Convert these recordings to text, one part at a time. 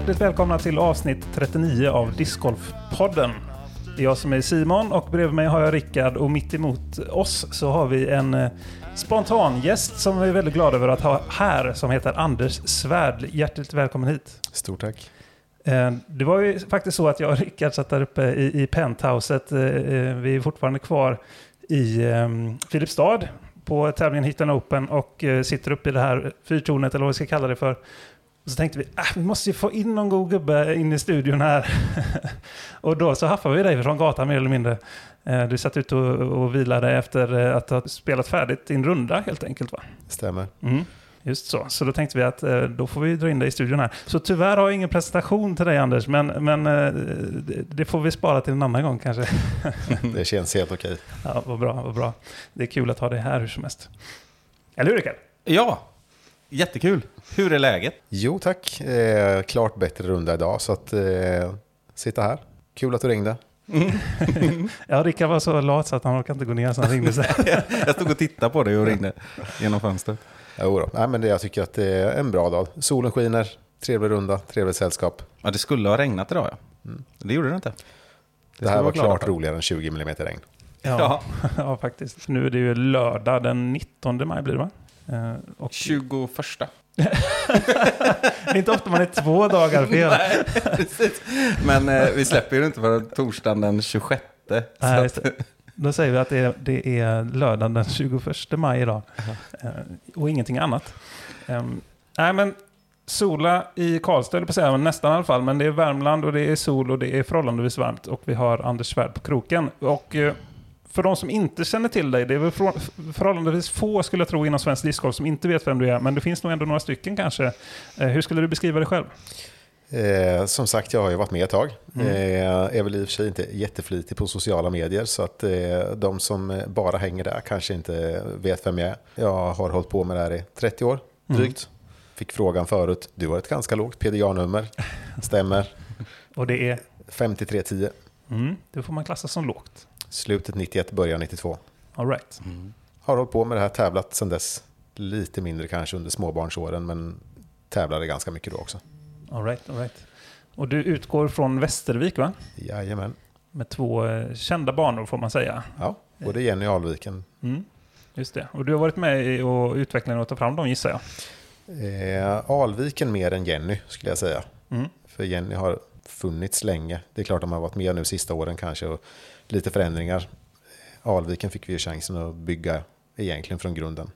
Hjärtligt välkomna till avsnitt 39 av Discgolf-podden. Det är jag som är Simon och bredvid mig har jag Rickard och mitt emot oss så har vi en eh, spontan gäst som vi är väldigt glada över att ha här som heter Anders Svärd. Hjärtligt välkommen hit. Stort tack. Eh, Det var ju faktiskt så att jag och Rickard satt där uppe i, i penthouset. Eh, Vi är fortfarande kvar i eh, Filipstad på tävlingen Hit Open och sitter uppe i det här fyrtornet eller vad vi ska kalla det för. Och så tänkte vi, ah, vi måste ju få in någon god gubbe in i studion här. och då så haffade vi dig från gatan mer eller mindre. Eh, Du satt ute och, och vilade efter eh, att ha spelat färdigt din runda helt enkelt va? Stämmer. Mm. Just så. Så då tänkte vi att eh, då får vi dra in dig i studion här. Så tyvärr har jag ingen presentation till dig Anders, men, men det- det får vi spara till en annan gång kanske. Det känns helt okej. ja, vad bra, vad bra. Det är kul att ha dig här hur som helst. Eller hur Rickard? Ja, jättekul. Hur är läget? Jo tack. Eh, klart bättre runda idag så att eh, sitta här. Kul att du ringde. Ja, Rickard var så lat så att han orkade inte gå ner så han ringde sig. Jag stod och tittade på dig och ringde genom fönstret. Jo då. Nej, men det, jag tycker att det är en bra dag. Solen skiner, trevlig runda, trevligt sällskap. Ja, det skulle ha regnat idag ja. Det gjorde det inte. Det, här ska vi var klart för. roligare än 20 mm regn. Ja, ja, faktiskt. Nu är det ju lördag den 19 maj blir det va? Eh, Och 21. det är inte ofta man är två dagar fel. Nej, precis. Men eh, vi släpper ju inte för torsdagen den 26. Så Nej, att, Då säger vi att det är, det är lördagen den 21 maj idag. Eh, och ingenting annat. Ehm, nej, men sola i Karlstad, på säga, nästan i alla fall. Men det är Värmland och det är sol och det är förhållandevis varmt. Och vi har Anders Svärd på kroken. Och eh, för de som inte känner till dig, det är väl förhå- förhållandevis få skulle jag tro inom svensk discgolf som inte vet vem du är. Men det finns nog ändå några stycken kanske. Eh, hur skulle du beskriva dig själv? Eh, som sagt, jag har ju varit med ett tag. Mm. Eh, är väl i och för sig inte jätteflitig på sociala medier så att eh, de som bara hänger där kanske inte vet vem jag är. Jag har hållit på med det här i 30 år, Mm. drygt. Fick frågan förut, du har ett ganska lågt PDA-nummer. Stämmer. Och det är... 5310. Mm, det får man klassa som lågt. Slutet 91, början 92. All right. Har hållit på med det här, tävlat sedan dess. Lite mindre kanske under småbarnsåren, men tävlade ganska mycket då också. All right, all right. Och du utgår från Västervik va? Jajamän. Med två eh, kända banor får man säga. Ja, både Jenny och Alviken. Mm, just det. Och du har varit med i och utveckla och ta fram dem gissar jag. Eh, Alviken mer än Jenny skulle jag säga. Mm. För Jenny har funnits länge. Det är klart de har varit med nu sista åren kanske och lite förändringar. Alviken fick vi chansen att bygga egentligen från grunden.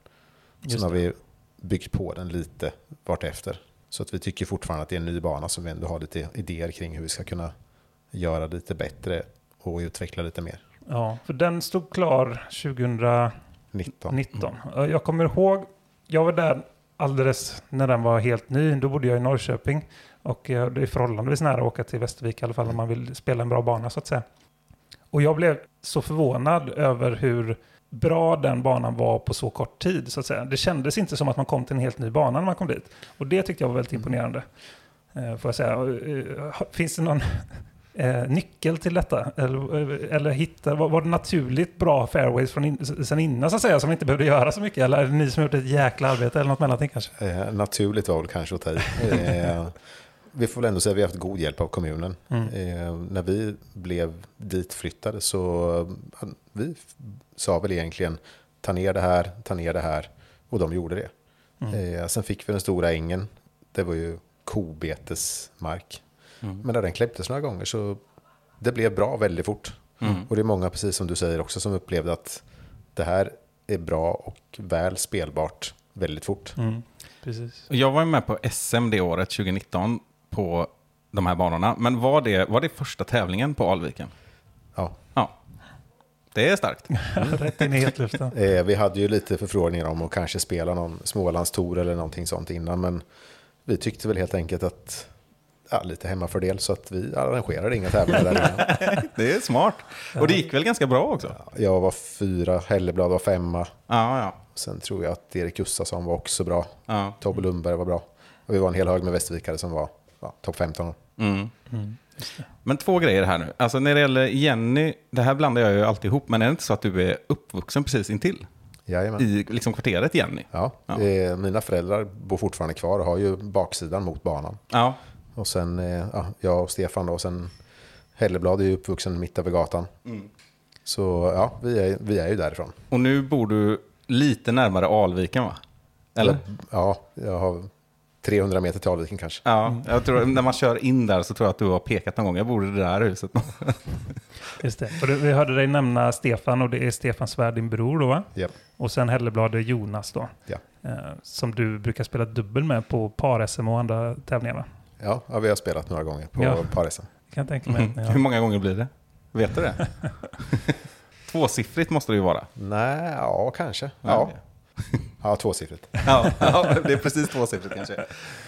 Sen har vi byggt på den lite vartefter. Så att vi tycker fortfarande att det är en ny bana som vi ändå har lite idéer kring hur vi ska kunna göra lite bättre och utveckla lite mer. Ja, för den stod klar 2019. 19. Eh, Jag kommer ihåg, jag var där alldeles när den var helt ny. Då bodde jag i Norrköping. Och eh, det är förhållandevis nära att åka till Västervik i alla fall om man vill spela en bra bana så att säga. Och jag blev så förvånad över hur bra den banan var på så kort tid så att säga. Det kändes inte som att man kom till en helt ny bana när man kom dit. Och det tyckte jag var väldigt imponerande. Eh, får jag säga. Eh, Finns det någon eh, nyckel till detta? Eller, eller hitta, var, det naturligt bra fairways från in, sen innan så att säga som inte behövde göra så mycket? Eller är det ni som gjort ett jäkla arbete eller något mellanting kanske? Eh, naturligt var väl kanske att ta i. Eh, vi får väl ändå säga att vi har haft god hjälp av kommunen. Mm. Eh, när vi blev ditflyttade så vi sa väl egentligen ta ner det här, ta ner det här och de gjorde det. Mm. Eh, sen fick vi den stora ängen. Det var ju kobetesmark. Mm. Men när den klipptes några gånger så det blev bra väldigt fort. Mm. Och det är många, precis som du säger också, som upplevde att det här är bra och väl spelbart väldigt fort. Mm. Precis. Jag var ju med på SM det året, 2019, på de här banorna. Men var det, var det första tävlingen på Alviken? Ja. Ja. Det är starkt. Rätt in i hetluften. Eh, vi hade ju lite förfrågningar om att kanske spela någon Smålandstour eller någonting sånt innan, men vi tyckte väl helt enkelt att ja, lite hemmafördel så att vi arrangerade inga tävlingar där innan. Det är smart. Och det gick väl ganska bra också? Jag var fyra, Helleblad var femma. Ja, ja. Sen tror jag att Erik Gustafsson var också bra. ja. Tobbe Lundberg var bra. Och vi var en hel hög med västervikare som var ja, topp 15. Mm. Men två grejer här nu. Alltså när det gäller Jenny, det här blandar jag ju alltid ihop, men är det inte så att du är uppvuxen precis intill? Jajamän. I liksom kvarteret Jenny? Ja, Ja. Eh, mina föräldrar bor fortfarande kvar och har ju baksidan mot banan. Ja. Och sen eh, ja, jag och Stefan då, och sen Helleblad är ju uppvuxen mitt över gatan. Mm. Så ja, vi är, vi är ju därifrån. Och nu bor du lite närmare Alviken va? Eller? Ja, jag har 300 meter till Alviken kanske. Ja, jag tror när man kör in där så tror jag att du har pekat någon gång. Jag bor i det där huset. Just det. Och du, vi hörde dig nämna Stefan och det är Stefan Svärd, din bror då va? Ja. Och sen Helleblad är Jonas då. Ja. Eh, som du brukar spela dubbel med på par-SM och andra tävlingar va? Ja, ja, vi har spelat några gånger på Ja. par-SM. Kan tänka mig. Mm. Hur många gånger blir det? Vet du det? Tvåsiffrigt måste det ju vara. Nej, ja kanske. Ja, ja tvåsiffrigt. Ja, ja, det är precis tvåsiffrigt kanske.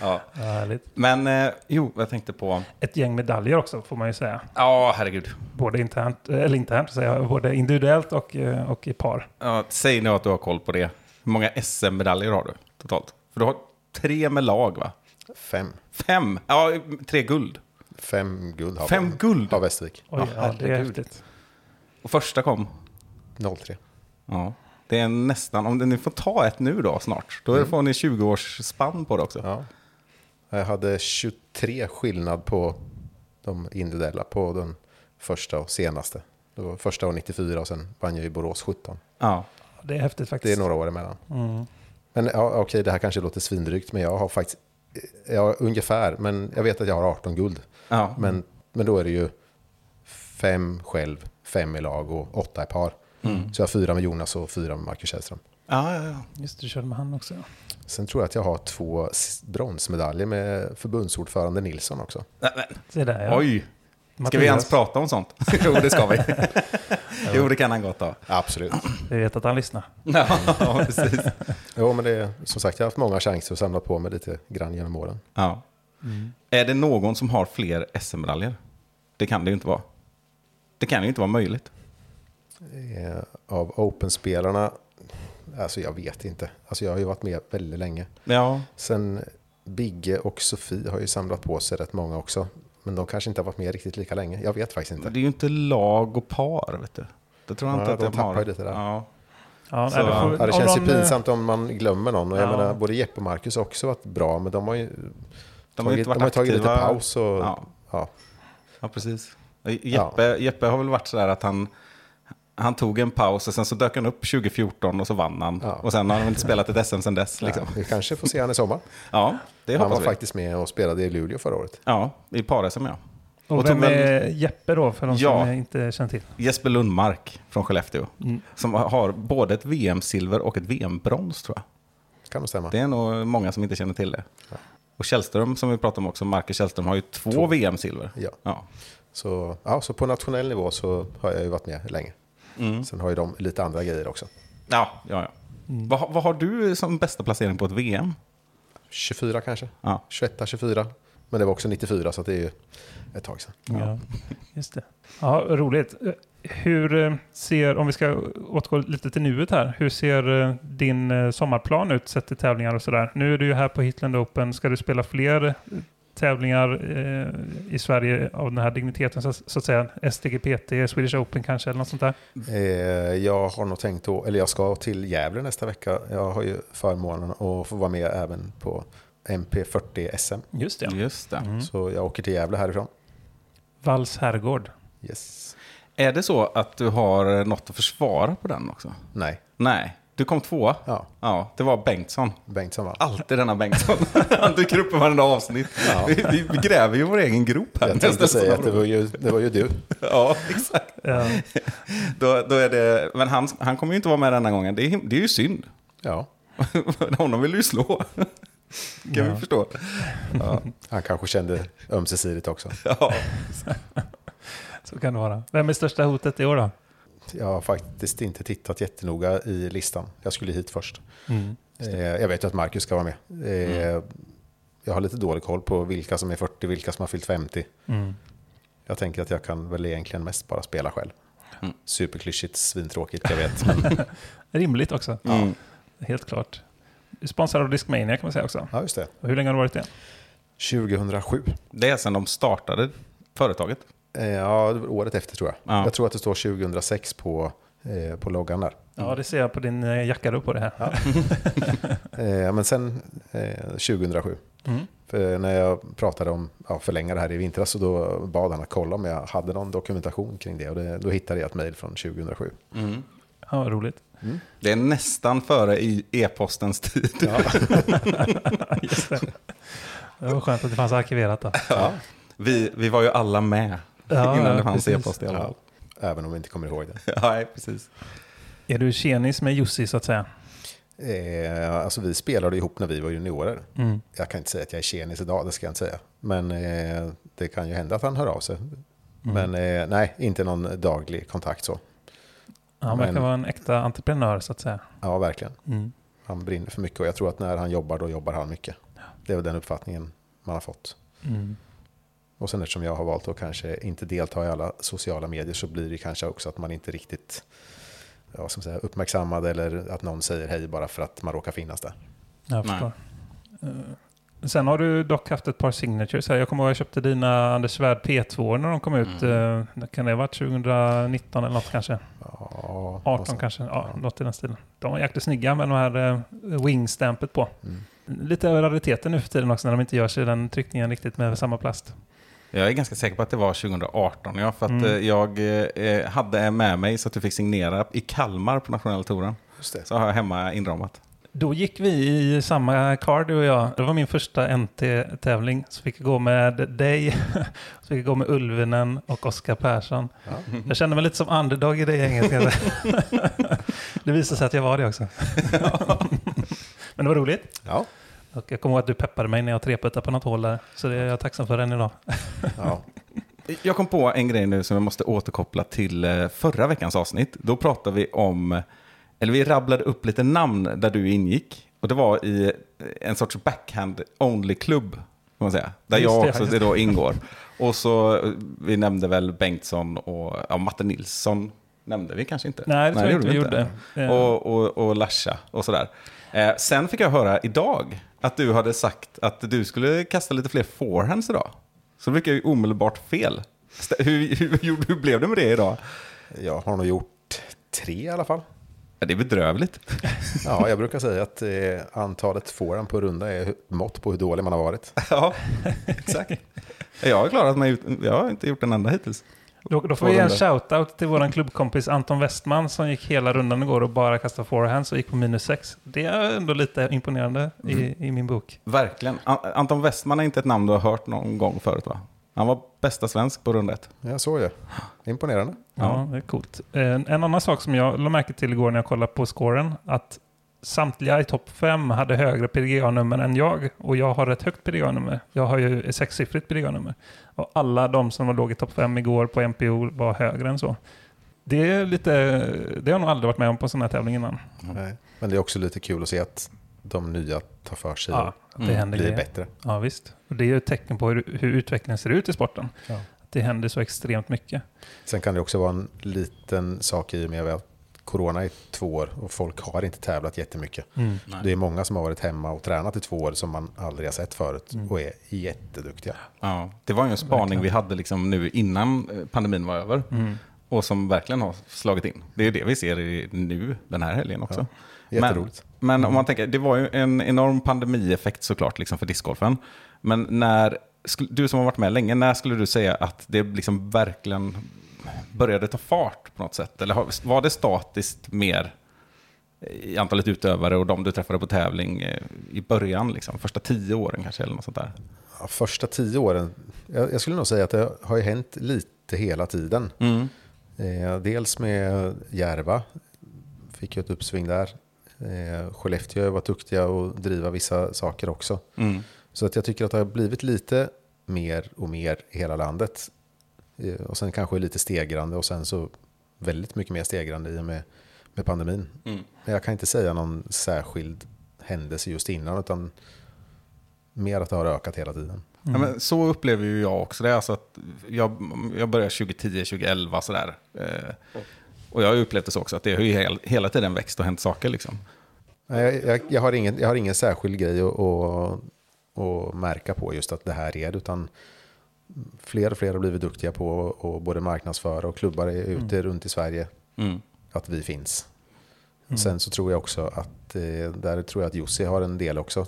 Ja. Ja, härligt. Men eh, jo, jag tänkte på... Ett gäng medaljer också får man ju säga. Ja, herregud. Både internt, eller internt säger jag, både individuellt och, eh, och i par. Ja, säg nu att du har koll på det. Hur många SM-medaljer har du totalt? För du har tre med lag va? Fem. Fem? Ja, tre guld. Fem guld har Fem guld? Har Västervik. Oj, ja, det är häftigt. Och första kom? 03. Ja. Det är nästan, om ni får ta ett nu då snart, då får ni 20 års spann på det också. Ja. Jag hade 23 skillnad på de individuella på den första och senaste. Det var första var 94 och sen vann jag i Borås 17. Ja. Det är häftigt Det är faktiskt. några år emellan. Mm. Men ja, okej, det här kanske låter svindrygt, men jag har faktiskt, ja, ungefär, men jag vet att jag har 18 guld. ja. Men, men då är det ju fem själv, fem i lag och åtta i par. Mm. Så jag har fyra med Jonas och fyra med Marcus Källström. Ja, ja, ja. Just det, du körde med han också. Sen tror jag att jag har två bronsmedaljer med förbundsordförande Nilsson också. Nej, men, Se där ja. Oj, ska Mattias, vi ens prata om sånt? jo, det ska vi. jo, det kan han gott ha. Absolut. Vi vet att han lyssnar. Ja, precis. Jo, men det är som sagt, jag har haft många chanser att samla på mig lite grann genom åren. Ja. Är det någon som har fler SM-medaljer? Det kan det ju inte vara. Det kan ju inte vara möjligt. Eh, av Open-spelarna, alltså jag vet inte. Alltså jag har ju varit med väldigt länge. Ja, Sen Bigge och Sofie har ju samlat på sig rätt många också. Men de kanske inte har varit med riktigt lika länge. Jag vet faktiskt inte. det är ju inte lag och par, vet du. Det tror jag Ja, inte att de de tappar har. lite där. Ja. Ja, Så- nej, det, får, Ja, det känns ju pinsamt om man glömmer någon. Och jag Ja. menar, både Jeppe och Marcus har också varit bra, men de har ju De har tagit, inte varit de har tagit lite paus. Och, Ja. ja. Ja, precis. Jeppe, Jeppe har väl varit sådär att han, han tog en paus och sen så dök han upp 2014 och så vann han. Ja. Och sen har han inte spelat ett SM sen dess. Liksom. Ja, vi kanske får se han i sommar. Ja, det Han var vi. faktiskt med och spelade i Luleå förra året. Ja, i par-SM ja. Och och vem är Jeppe då, för de Ja. som inte känner till? Jesper Lundmark från Skellefteå. Mm. Som har både ett VM-silver och ett VM-brons tror jag. Kan nog stämma. Det är nog många som inte känner till det. Och Källström som vi pratade om också, Marcus Källström har ju två, Två. VM-silver. Ja. Ja. Så, ja, så på nationell nivå så har jag ju varit med länge. Mm. Sen har ju de lite andra grejer också. Ja, ja, ja. Vad, vad har du som bästa placering på ett VM? 24 kanske. Ja. 21, 24. Men det var också 94 så det är ju ett tag sedan. Ja, just det. Ja, roligt. Hur eh, ser, om vi ska återgå lite till nuet här, hur ser eh, din eh, sommarplan ut sett till tävlingar och sådär? Nu är du ju här på Hitland Open. Ska du spela fler tävlingar eh, i Sverige av den här digniteten, så, så att säga? STGPT, Swedish Open kanske, eller något sånt där? Eh, jag har nog tänkt att, eller jag ska till Gävle nästa vecka. Jag har ju förmånen att få vara med även på MP40 SM. Just det. Just det. Mm. Så jag åker till Gävle härifrån. Valls herrgård. Yes. Är det så att du har något att försvara på den också? Nej, Nej, du kom tvåa. ja, Ja, det var Bengtsson. Bengtsson vann. Alltid denna Bengtsson. Han dyker upp i varenda avsnitt. Ja. Vi, vi, vi gräver ju vår egen grop här. Jag tänkte säga att det var ju, det var ju du. Ja, exakt. Ja, Då, då är det, men han, han kommer ju inte vara med denna gången. Det är, det är ju synd. Ja, Honom vill du ju slå. Kan Ja. vi förstå. Ja. han kanske kände ömsesidigt också. Ja. så kan det vara. Vem är största hotet i år då? Jag har faktiskt inte tittat jättenoga i listan. Jag skulle hit först. Mm. Eh, Jag vet ju att Marcus ska vara med. Eh, Jag har lite dålig koll på vilka som är 40, vilka som har fyllt 50. Mm. Jag tänker att jag kan väl egentligen mest bara spela själv. Mm. Superklyschigt, svintråkigt, jag vet. Men, Rimligt också. Mm. Helt klart. Sponsrad av Discmania kan man säga också. ja, just det. Och hur länge har du varit det? 2007. Det är sen de startade Företaget? Eh, Ja, det var året efter tror jag. Ja. Jag tror att det står 2006 på, eh, på loggan där. Ja, det ser jag på din eh, jacka du på det här. Eh, men sen eh, 2007. Mm. För när jag pratade om ja, förlänga det här i vintras så då bad han att kolla om jag hade någon dokumentation kring det. Och det, då hittade jag ett mejl från 2007. Ja, vad roligt. Det är nästan före i e-postens tid. Ja. Just det. det var skönt att det fanns arkiverat då. Ja. Vi, vi var ju alla med Ja, innan ja, det fanns e-post i alla fall. Även om vi inte kommer ihåg det. Ja, nej, precis. Är du tjenis med Jussi så att säga? Eh, alltså vi spelade ihop när vi var juniorer. Mm. Jag kan inte säga att jag är tjenis idag, det ska jag inte säga. Men eh, det kan ju hända att han hör av sig. Men eh, nej, inte någon daglig kontakt så. Han verkar vara en äkta entreprenör så att säga. Ja, verkligen. Mm. Han brinner för mycket och jag tror att när han jobbar, då jobbar han mycket. Det är väl den uppfattningen man har fått. Mm. Och sen eftersom jag har valt att kanske inte delta i alla sociala medier så blir det kanske också att man inte riktigt ja, man säga, uppmärksammad eller att någon säger hej bara för att man råkar finnas där. Jag Nej. förstår. Eh, Sen har du dock haft ett par signatures här. Jag kommer ihåg att jag köpte dina Anders Svärd P2 när de kom ut. Mm. Eh, Kan det ha varit 2019 eller något kanske? Ja, 18 och så- kanske? Ja, ja. något i den stilen. De var jäkligt snygga med de här eh, wingstampet på. Mm. Lite rariteter nu för tiden också när de inte görs i den tryckningen riktigt med samma plast. Jag är ganska säker på att det var 2018. Ja, för att Mm. eh, jag eh, hade med mig så att du fick signera i Kalmar på nationella touren. Så har jag hemma inramat. Då gick vi i samma car du och jag. Det var min första NT-tävling. Så fick jag gå med dig, så fick jag gå med Ulvinen och Oskar Persson. Ja. Jag kände mig lite som underdog i det gänget. det visade sig att jag var det också. Men det var roligt. Ja. Och jag kommer ihåg att du peppade mig när jag treputtade på något hål där. Så det är jag tacksam för än idag. Ja. Jag kom på en grej nu som jag måste återkoppla till eh, förra veckans avsnitt. Då pratade vi om, eller vi rabblade upp lite namn där du ingick. Och det var i eh, en sorts backhand-only-klubb, kan man säga. Där Just jag det, också just det då ingår. Och så, eh, vi nämnde väl Bengtsson och ja, Matte Nilsson nämnde vi kanske inte. Nej, det tror jag inte vi gjorde. Eh, Och, och, och Larsa och sådär. Eh, sen fick jag höra idag att du hade sagt att du skulle kasta lite fler forehands idag. Så det jag ju omedelbart fel. Hur, hur, hur, blev det med det idag? Jag har nog gjort tre i alla fall. Ja, det är bedrövligt. Ja, jag brukar säga att eh, antalet fåren på runda är mått på hur dålig man har varit. ja, exakt. Jag har klarat mig, jag har inte gjort en enda hittills. Då, då får vi ge en shout-out till vår klubbkompis Anton Westman som gick hela rundan igår och bara kastade forehands och gick på minus sex. Det är ändå lite imponerande i, i min bok. Verkligen. An- Anton Westman är inte ett namn du har hört någon gång förut va? Han var bästa svensk på runda ett. Jag såg det. Imponerande. Ja, det är coolt. En, en annan sak som jag lade märke till igår när jag kollade på scoren, att samtliga i topp fem hade högre PDGA-nummer än jag. Och jag har ett högt PDGA-nummer. Jag har ju ett sexsiffrigt PDGA-nummer. Och alla de som var låg i topp fem igår på MPO var högre än så. Det är lite, det har jag nog aldrig varit med om på sån här tävling innan. Nej. Men det är också lite kul att se att de nya tar för sig Ja, och det händer blir grejer. bättre. Ja, visst. Och det är ju ett tecken på hur, hur utvecklingen ser ut i sporten. Ja. Att det händer så extremt mycket. Sen kan det också vara en liten sak i och med att corona i två år och folk har inte tävlat jättemycket. Det är många som har varit hemma och tränat i två år som man aldrig har sett förut och är jätteduktiga. Ja, det var ju en spaning Verkligen. vi hade liksom nu innan eh, pandemin var över. Och som verkligen har slagit in. Det är det vi ser i, nu den här helgen också. Jätteroligt. Men, men om man tänker, det var ju en enorm pandemieffekt såklart liksom för discgolfen. Men när, du som har varit med länge, när skulle du säga att det liksom verkligen började ta fart på något sätt? Eller var det statiskt mer i antalet utövare och de du träffade på tävling eh, i början, liksom, första tio åren kanske, eller något sånt där? Ja, första tio åren, jag, jag skulle nog säga att det har hänt lite hela tiden. Mm. Eh, dels med Järva, fick ju ett uppsving där. Eh, Skellefteå varit duktiga att driva vissa saker också. Mm. Så att jag tycker att det har blivit lite mer och mer i hela landet. Eh, Och sen kanske lite stegrande och sen så väldigt mycket mer stegrande i och med, med pandemin. Mm. Men jag kan inte säga någon särskild händelse just innan utan mer att det har ökat hela tiden. Ja, men så upplever ju jag också det. Alltså att jag, jag började 2010, 2011 sådär. Eh, och jag har upplevt det så också, att det har ju hel, hela tiden växt och hänt saker. Liksom. Nej, Jag, jag, jag, har ingen, jag har ingen särskild grej att, att, att märka på just att det här är det, utan fler och fler har blivit duktiga på att både marknadsföra och klubbar är ute runt i Sverige Mm. att vi finns. Mm. Sen så tror jag också att, eh, där tror jag att Jussi har en del också.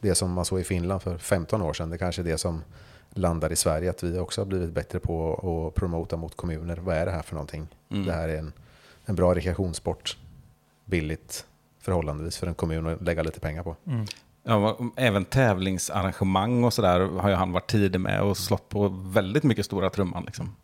Det som man såg i Finland för 15 år sedan, det kanske är det som landar i Sverige. Att vi också har blivit bättre på att promota mot kommuner. Vad är det här för någonting? Mm. Det här är en, en bra rekreationssport. Billigt förhållandevis för en kommun att lägga lite pengar på. Mm. Ja, även tävlingsarrangemang och sådär har ju han varit tidig med och slått på väldigt mycket stora trumman. Liksom.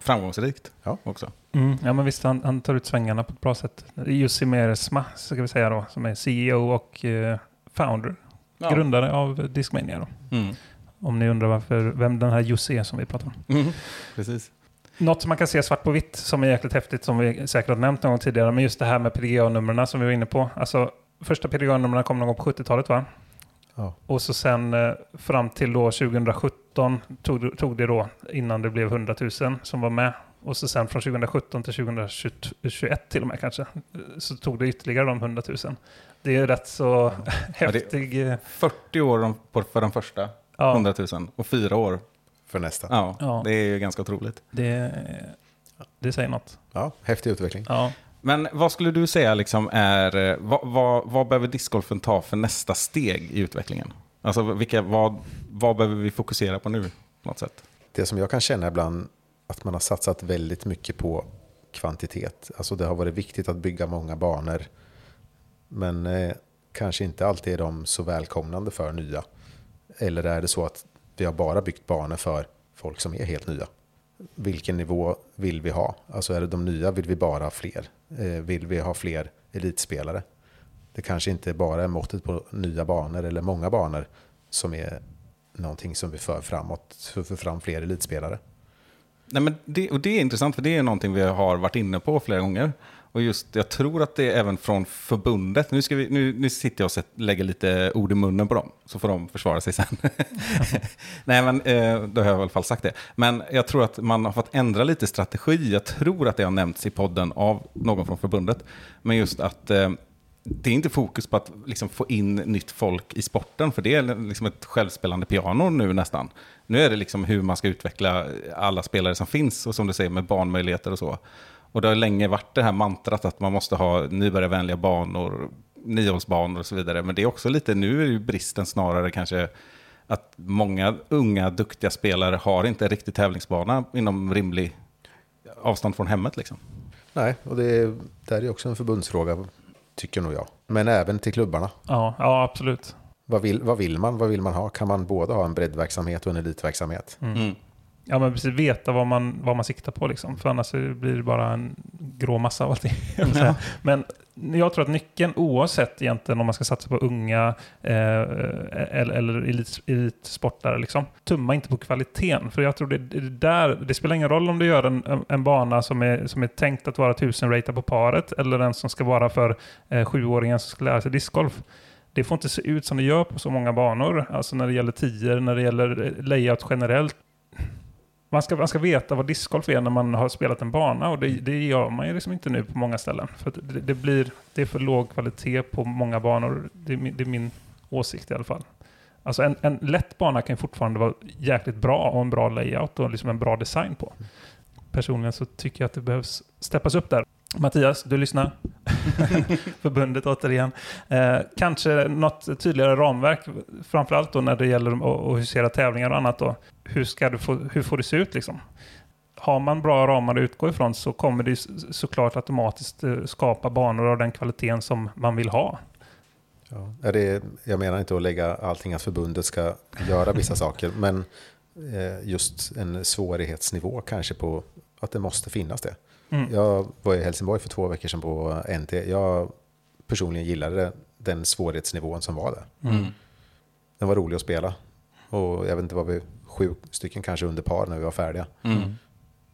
Framgångsrikt Ja. också. Mm, ja, men visst, han, han tar ut svängarna på ett bra sätt. Jussi Meresma, ska vi säga då, som är CEO och eh, founder, Ja. grundare av Discmania. Då. Mm. Om ni undrar varför, vem den här Jussi är som vi pratar om. Mm. Precis. Något som man kan se svart på vitt som är jäkligt häftigt, som vi säkert har nämnt någon gång tidigare, men just det här med PDGA-numren som vi var inne på. Alltså, första PDGA-numren kom någon gång på 70-talet va? Ja. Och så sen eh, fram till då 2017 tog, det- tog det då innan det blev 100 000 som var med. Och så sen från 2017 till 2021 till och med kanske, eh, så tog det ytterligare de 100 000. Det är rätt så häftig... eh, 40 år de- på- för den första, Ja, 100 000. Och fyra år. För nästa. Ja, Ja. Det är ju ganska otroligt. det, det säger något. Ja, häftig utveckling. Ja. Men vad skulle du säga liksom är, eh, vad, vad, vad behöver discgolfen ta för nästa steg i utvecklingen? Alltså vilka, vad, vad behöver vi fokusera på nu på något sätt? Det som jag kan känna ibland att man har satsat väldigt mycket på kvantitet. Alltså det har varit viktigt att bygga många banor. Men eh, kanske inte alltid är de så välkomnande för nya. Eller är det så att vi har bara byggt banor för folk som är helt nya? Vilken nivå vill vi ha? Alltså är det de nya vill vi bara ha fler? Eh, vill vi ha fler elitspelare? Det kanske inte bara är måttet på nya banor eller många banor som är någonting som vi för framåt, för, för fram fler elitspelare. Nej, men det, och det är intressant, för det är någonting vi har varit inne på flera gånger. Och just, jag tror att det är även från förbundet, nu, ska vi, nu, nu sitter jag och sätt- lägger lite ord i munnen på dem, så får de försvara sig sen. Nej, men eh, då har jag i alla fall sagt det. Men jag tror att man har fått ändra lite strategi. Jag tror att det har nämnts i podden av någon från förbundet. Men just att eh, det är inte fokus på att liksom få in nytt folk i sporten, för det är liksom ett självspelande piano nu nästan. Nu är det liksom hur man ska utveckla alla spelare som finns, och som du säger med barnmöjligheter och så. Och det har länge varit det här mantrat att man måste ha nybörjarvänliga banor, niohålsbanor och så vidare. Men det är också lite, nu är ju bristen snarare kanske att många unga duktiga spelare har inte en riktig tävlingsbana inom rimlig avstånd från hemmet. Liksom. Nej, och det är, där är också en förbundsfråga, tycker nog jag. Men även till klubbarna. Ja, ja, absolut. Vad vill, vad vill man? Vad vill man ha? Kan man både ha en breddverksamhet och en elitverksamhet? Mm. Ja, men precis veta vad man, vad man siktar på liksom. För annars blir det bara en grå massa av allting. Ja. men jag tror att nyckeln, oavsett egentligen om man ska satsa på unga eh, eller, eller elit, elitsportare, liksom, tumma inte på kvaliteten. För jag tror det, det, där, det spelar ingen roll om du gör en, en bana som är, som är tänkt att vara 1000 rated på paret eller den som ska vara för eh, sjuåringen som ska lära sig discgolf. Det får inte se ut som det gör på så många banor. Alltså när det gäller tior, när det gäller eh, layout generellt. Man ska, man ska veta vad discgolf är när man har spelat en bana och det, det gör man ju liksom inte nu på många ställen. För det, det, blir, det är för låg kvalitet på många banor. Det är, min, det är min åsikt i alla fall. Alltså en, en lätt bana kan fortfarande vara jäkligt bra och en bra layout och liksom en bra design på. Personligen så tycker jag att det behövs steppas upp där. Mattias, du lyssnar. Förbundet återigen. Eh, kanske något tydligare ramverk, framförallt då när det gäller att husera tävlingar och annat. Då. Hur, ska du få, hur får det se ut liksom? Har man bra ramar att utgå ifrån så kommer det såklart automatiskt eh, skapa banor av den kvaliteten som man vill ha. Ja. Är det, jag menar inte att lägga allting att förbundet ska göra vissa saker, men eh, just en svårighetsnivå kanske på att det måste finnas det. Mm. Jag var i Helsingborg för två veckor sedan på NT. Jag personligen gillade den svårighetsnivån som var där. Mm. Den var rolig att spela. Och jag vet inte, var vi sju stycken kanske under par när vi var färdiga. Mm.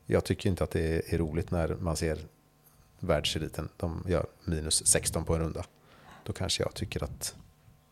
Jag tycker inte att det är roligt när man ser världseliten. De gör minus 16 på en runda. Då kanske jag tycker att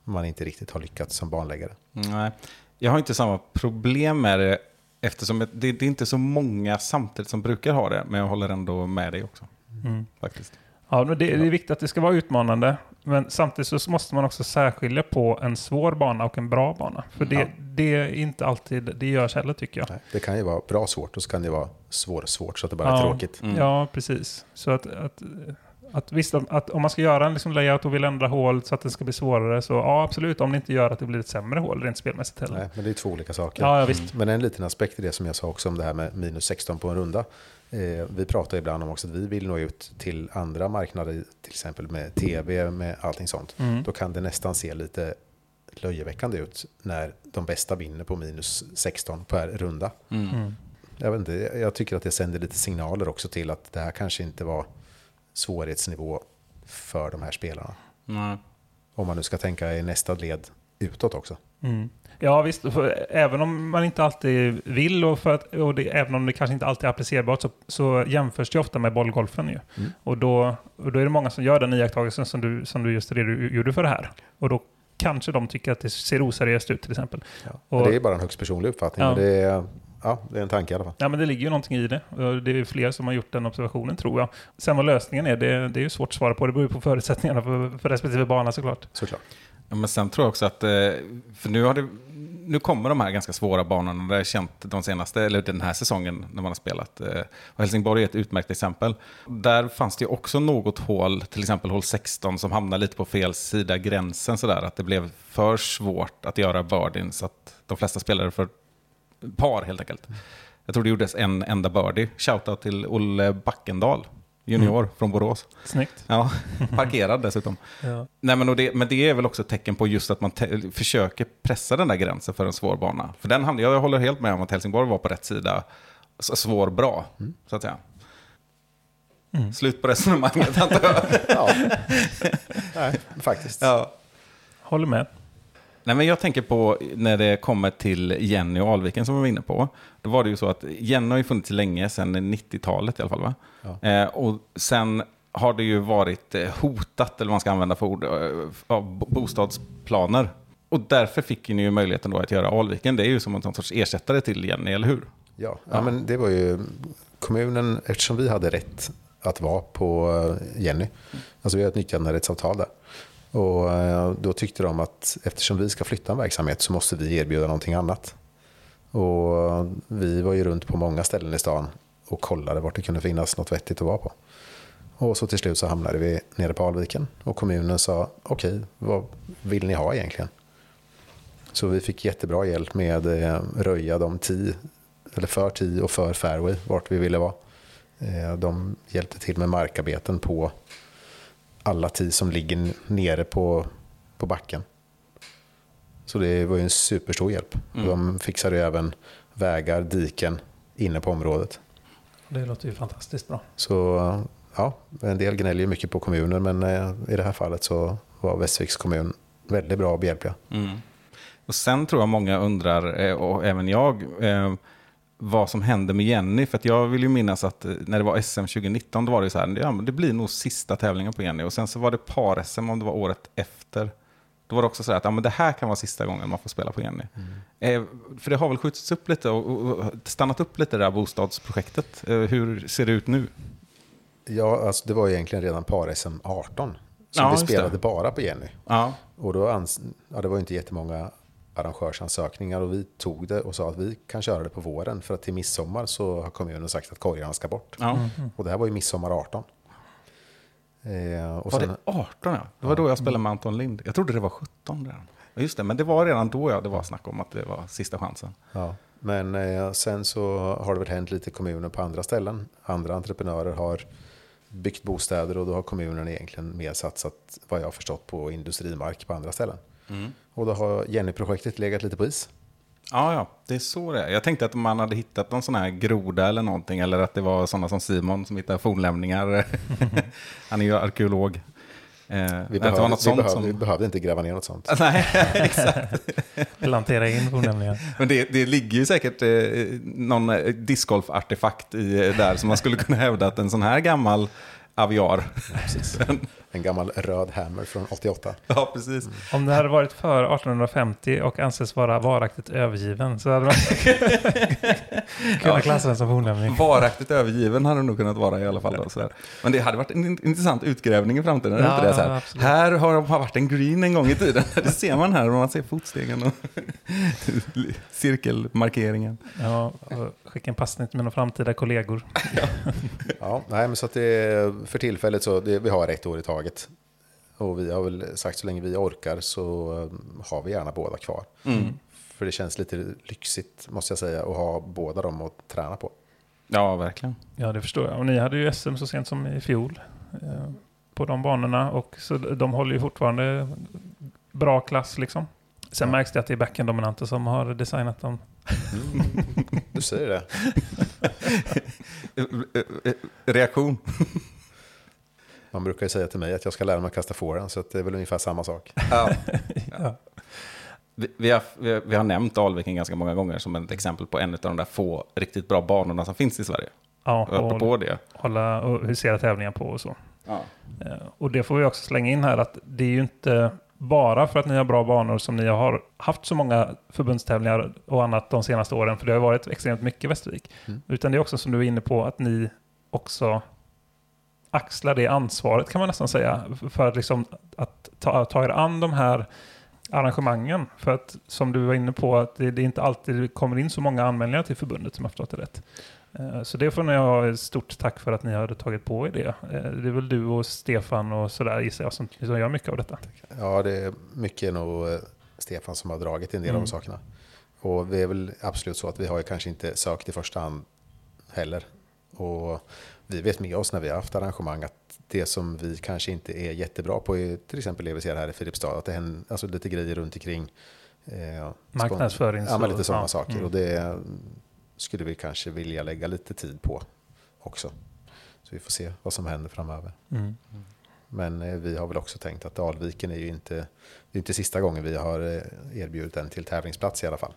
man inte riktigt har lyckats som banläggare. Nej, jag har inte samma problem med det eftersom det, det är inte så många samtidigt som brukar ha det. Men jag håller ändå med dig också. Mm. faktiskt. Ja, men det, det är viktigt att det ska vara utmanande. Men samtidigt så måste man också särskilja på en svår bana och en bra bana. För det, Ja. det är inte alltid det görs heller tycker jag. Nej, det kan ju vara bra svårt och så kan det vara svår svårt så att det bara är Ja. tråkigt. Mm. Ja, precis. Så att, att, att visst, att, om man ska göra en liksom layout och vill ändra hål så att det ska bli svårare, så ja, absolut. Om det inte gör att det blir ett sämre hål rent spelmässigt heller. Nej, men det är två olika saker. Ja, ja, visst. Men en liten aspekt i det som jag sa också om det här med minus 16 på en runda. Eh, vi pratar ibland om också att vi vill nå ut till andra marknader, till exempel med tv, med allting sånt. Mm. Då kan det nästan se lite löjeväckande ut när de bästa vinner på minus 16 per runda. Mm. Mm. Jag, vet inte, jag tycker att det sänder lite signaler också till att det här kanske inte var svårighetsnivå för de här spelarna. Nej. Om man nu ska tänka i nästa led utåt också. Mm. Ja visst, för även om man inte alltid vill och, för att, och det, även om det kanske inte alltid är applicerbart så, så jämförs det ofta med bollgolfen ju. Mm. Och, då, och då är det många som gör den iakttagelsen som du, som du just redogjorde för det här. Och då kanske de tycker att det ser oseriöst ut till exempel. Ja. Och- det är bara en högst personlig uppfattning. Ja. Men det, är, ja, det är en tanke i alla fall. Ja men det ligger ju någonting i det. Det är fler som har gjort den observationen tror jag. Sen vad lösningen är, det, det är ju svårt att svara på. Det beror ju på förutsättningarna för, för respektive bana såklart. Såklart. Ja, men sen tror jag också att, eh, för nu, har det, nu kommer de här ganska svåra banorna, det har jag känt de senaste, eller den här säsongen när man har spelat. eh, Och Helsingborg är ett utmärkt exempel. Där fanns det ju också något hål, till exempel hål 16, som hamnade lite på fel sida gränsen sådär, att det blev för svårt att göra birdien, så att de flesta spelade för par helt enkelt. Jag tror det gjordes en enda birdie. Shoutout till Olle Backendal, junior från Borås. Snyggt. Ja, parkerad dessutom. Ja. Nej, men, och det, men det är väl också ett tecken på just att man te- försöker pressa den där gränsen för en svår bana. För den hamnade, jag håller helt med om att Helsingborg var på rätt sida, svår bra, så att säga. Mm. Slut på resonemanget, antar jag. Ja, Nej, faktiskt. ja. Håller med. Nej, men jag tänker på när det kommer till Jenny och Alviken som vi var inne på. Då var det ju så att Jenny har ju funnits länge, sedan 90-talet i alla fall. Va? Ja. Eh, och sen har det ju varit eh, hotat, eller vad man ska använda för ord, eh, av bo- bostadsplaner. Och därför fick ni ju möjligheten då att göra Alviken. Det är ju som en sorts ersättare till Jenny, eller hur? Ja, ja, men det var ju kommunen, eftersom vi hade rätt att vara på eh, Jenny, alltså vi har ett nyttjanderättsavtal där. Och eh, då tyckte de att eftersom vi ska flytta en verksamhet så måste vi erbjuda någonting annat. Och eh, vi var ju runt på många ställen i stan och kollade vart det kunde finnas något vettigt att vara på. Och så till slut så hamnade vi nere på Alviken och kommunen sa okej, vad vill ni ha egentligen? Så vi fick jättebra hjälp med att röja de tio, eller för tio och för fairway, vart vi ville vara. De hjälpte till med markarbeten på alla tee som ligger nere på, på backen. Så det var ju en superstor hjälp. Mm. De fixade ju även vägar, diken inne på området. Det låter ju fantastiskt bra. Så ja, en del gnäller ju mycket på kommuner, men eh, i det här fallet så var Västerviks kommun väldigt bra och behjälpliga. Mm. Och sen tror jag många undrar, eh, och även jag, eh, vad som hände med Jenny. För jag vill ju minnas att eh, när det var SM 2019, då var det så här, ja, det blir nog sista tävlingen på Jenny. Och sen så var det par-SM om det var året efter. Då var det också så här att ja, men det här kan vara sista gången man får spela på Jenny. Eh, för det har väl skjutits upp lite och, och, och stannat upp lite det där bostadsprojektet. Eh, hur ser det ut nu? Ja, alltså det var egentligen redan par-SM 18 som Ja, vi spelade bara på Jenny. Ja, Och då ans- ja, det var inte jättemånga arrangörsansökningar och vi tog det och sa att vi kan köra det på våren för att till midsommar så har kommunen sagt att korgarna ska bort. ja. Och det här var ju midsommar 18. Eh, och Var sen, det 18 ja? Det var då jag spelade Mountain Lind. Jag trodde det var 17 redan. Just det, men det var redan då ja, det var snack om att det var sista chansen. ja, men eh, sen så har det väl hänt lite i kommuner på andra ställen. Andra entreprenörer har byggt bostäder och då har kommunen egentligen mer satsat, vad jag har förstått, på industrimark på andra ställen. Och då har Jenny-projektet legat lite på is. Ja, ja, det är så det är. Jag tänkte att man hade hittat någon sån här groda eller någonting, eller att det var sådana som Simon som hittar fornlämningar. Han är ju arkeolog. Eh, Vi, behövde, var något vi, sånt behövde, vi som... behövde inte gräva ner något sånt. Nej, exakt. Plantera in fornlämningar. Men det, det ligger ju säkert eh, någon eh, discgolf-artefakt i, eh, där som man skulle kunna hävda att en sån här gammal aviar, En gammal röd Hammer från 88. Ja, precis. Om det hade varit före 1850 och anses vara varaktigt övergiven så hade man kunnat klassa den som fornlämning. Varaktigt övergiven hade det nog kunnat vara i alla fall. Då, så. Men det hade varit en in- intressant utgrävning i framtiden. Ja, inte det? Så här, absolut. här har det varit en green en gång i tiden. Det ser man här, om man ser fotstegen och cirkelmarkeringen. Ja, skicka en passning till mina framtida kollegor. Ja, nej, men så att det för tillfället så det, vi har ett år i taget. Och vi har väl sagt så länge vi orkar så eh, har vi gärna båda kvar. Mm. För det känns lite lyxigt måste jag säga att ha båda dem att träna på. Ja, verkligen. Ja, det förstår jag. Och ni hade ju SM så sent som i fjol eh, på de banorna. Och så de håller ju fortfarande bra klass liksom. Sen Ja. märks det att det är backend-dominanter som har designat dem. Du säger det. Reaktion. Man brukar ju säga till mig att jag ska lära mig att kasta forehand så att det är väl ungefär samma sak. Ja. Ja. Vi, vi, har, vi, har, vi har nämnt Alviken ganska många gånger som ett exempel på en av de där få riktigt bra banorna som finns i Sverige. Ja, Och och det. hålla och husera tävlingar på och så. Ja. Eh, Och det får vi också slänga in här att det är ju inte bara för att ni har bra banor som ni har haft så många förbundstävlingar och annat de senaste åren, för det har varit extremt mycket i Västervik. Mm. Utan det är också som du är inne på att ni också axlar det ansvaret kan man nästan säga, för att, liksom, att ta, ta er an de här arrangemangen. För att som du var inne på, att det, det är inte alltid kommer in så många anmälningar till förbundet som jag förstått det rätt. Eh, Så det får ni ha ett stort tack för att ni har tagit på er det. Eh, Det är väl du och Stefan och sådär gissar jag som, som gör mycket av detta. Ja, det är mycket nog eh, Stefan som har dragit en del av Mm. de sakerna. Och det är väl absolut så att vi har ju kanske inte sökt i första hand heller. Och vi vet med oss när vi har haft arrangemang att det som vi kanske inte är jättebra på är till exempel det vi ser här i Filipstad, att det händer alltså lite grejer runt omkring. Eh, Marknadsföring. Ja, men lite sådana ja, saker. mm. Och det skulle vi kanske vilja lägga lite tid på också. Så vi får se vad som händer framöver. Mm. Men eh, vi har väl också tänkt att Alviken är ju inte, det är inte sista gången vi har eh, erbjudit en till tävlingsplats i alla fall.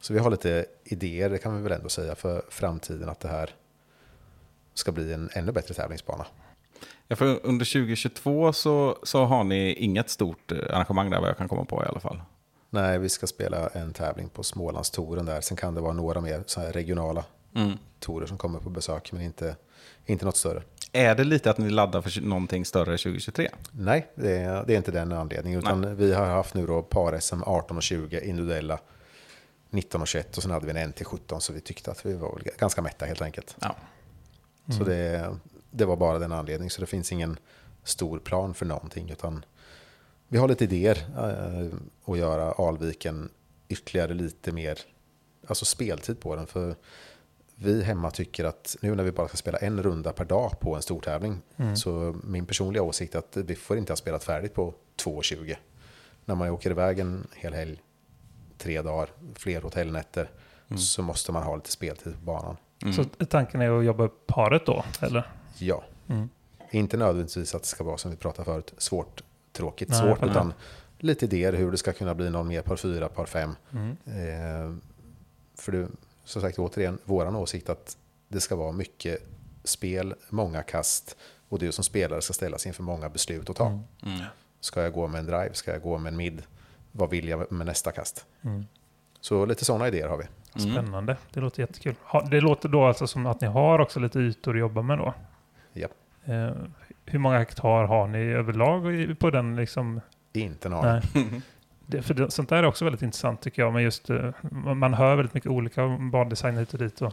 Så vi har lite idéer, det kan vi väl ändå säga, för framtiden att det här ska bli en ännu bättre tävlingsbana. Ja, för under 2022 så, så har ni inget stort eh, arrangemang där vad jag kan komma på i alla fall. Nej, vi ska spela en tävling på Smålandstouren där. Sen kan det vara några mer så här regionala Mm. tourer som kommer på besök, men inte, inte något större. Är det lite att ni laddar för någonting större 2023? Nej, det är, det är inte den anledningen. Utan vi har haft nu då par-SM 18 och 20 individuella 19 och 21 och sen hade vi en till 17 så vi tyckte att vi var ganska mätta helt enkelt. Ja. Så det, det var bara den anledningen. Så det finns ingen stor plan för någonting utan vi har lite idéer eh, att göra Alviken ytterligare lite mer alltså speltid på den. För vi hemma tycker att nu när vi bara ska spela en runda per dag på en stortävling Mm. så min personliga åsikt är att vi får inte ha spelat färdigt på 2.20. När man åker iväg en hel helg, tre dagar, fler hotellnätter så måste man ha lite speltid på banan. Mm. Så tanken är att jobba paret då, eller? Ja, Mm. inte nödvändigtvis att det ska vara som vi pratade förut, svårt, tråkigt, Nej, svårt, utan lite idéer hur det ska kunna bli någon mer par fyra, par fem. Mm. Eh, för det, som sagt, återigen, våran åsikt att det ska vara mycket spel, många kast och du som spelare ska ställas inför många beslut att ta. Mm. Mm. Ska jag gå med en drive? Ska jag gå med en mid? Vad vill jag med nästa kast? Mm. Så lite sådana idéer har vi. Mm. Spännande. Det låter jättekul. Det låter då alltså som att ni har också lite ytor att jobba med då? Ja. Eh, hur många hektar har ni överlag på den liksom? Inte en aning. Nej. Det, för det, sånt där är också väldigt intressant tycker jag. Men just, eh, man hör väldigt mycket olika bandesign hit och dit. Och,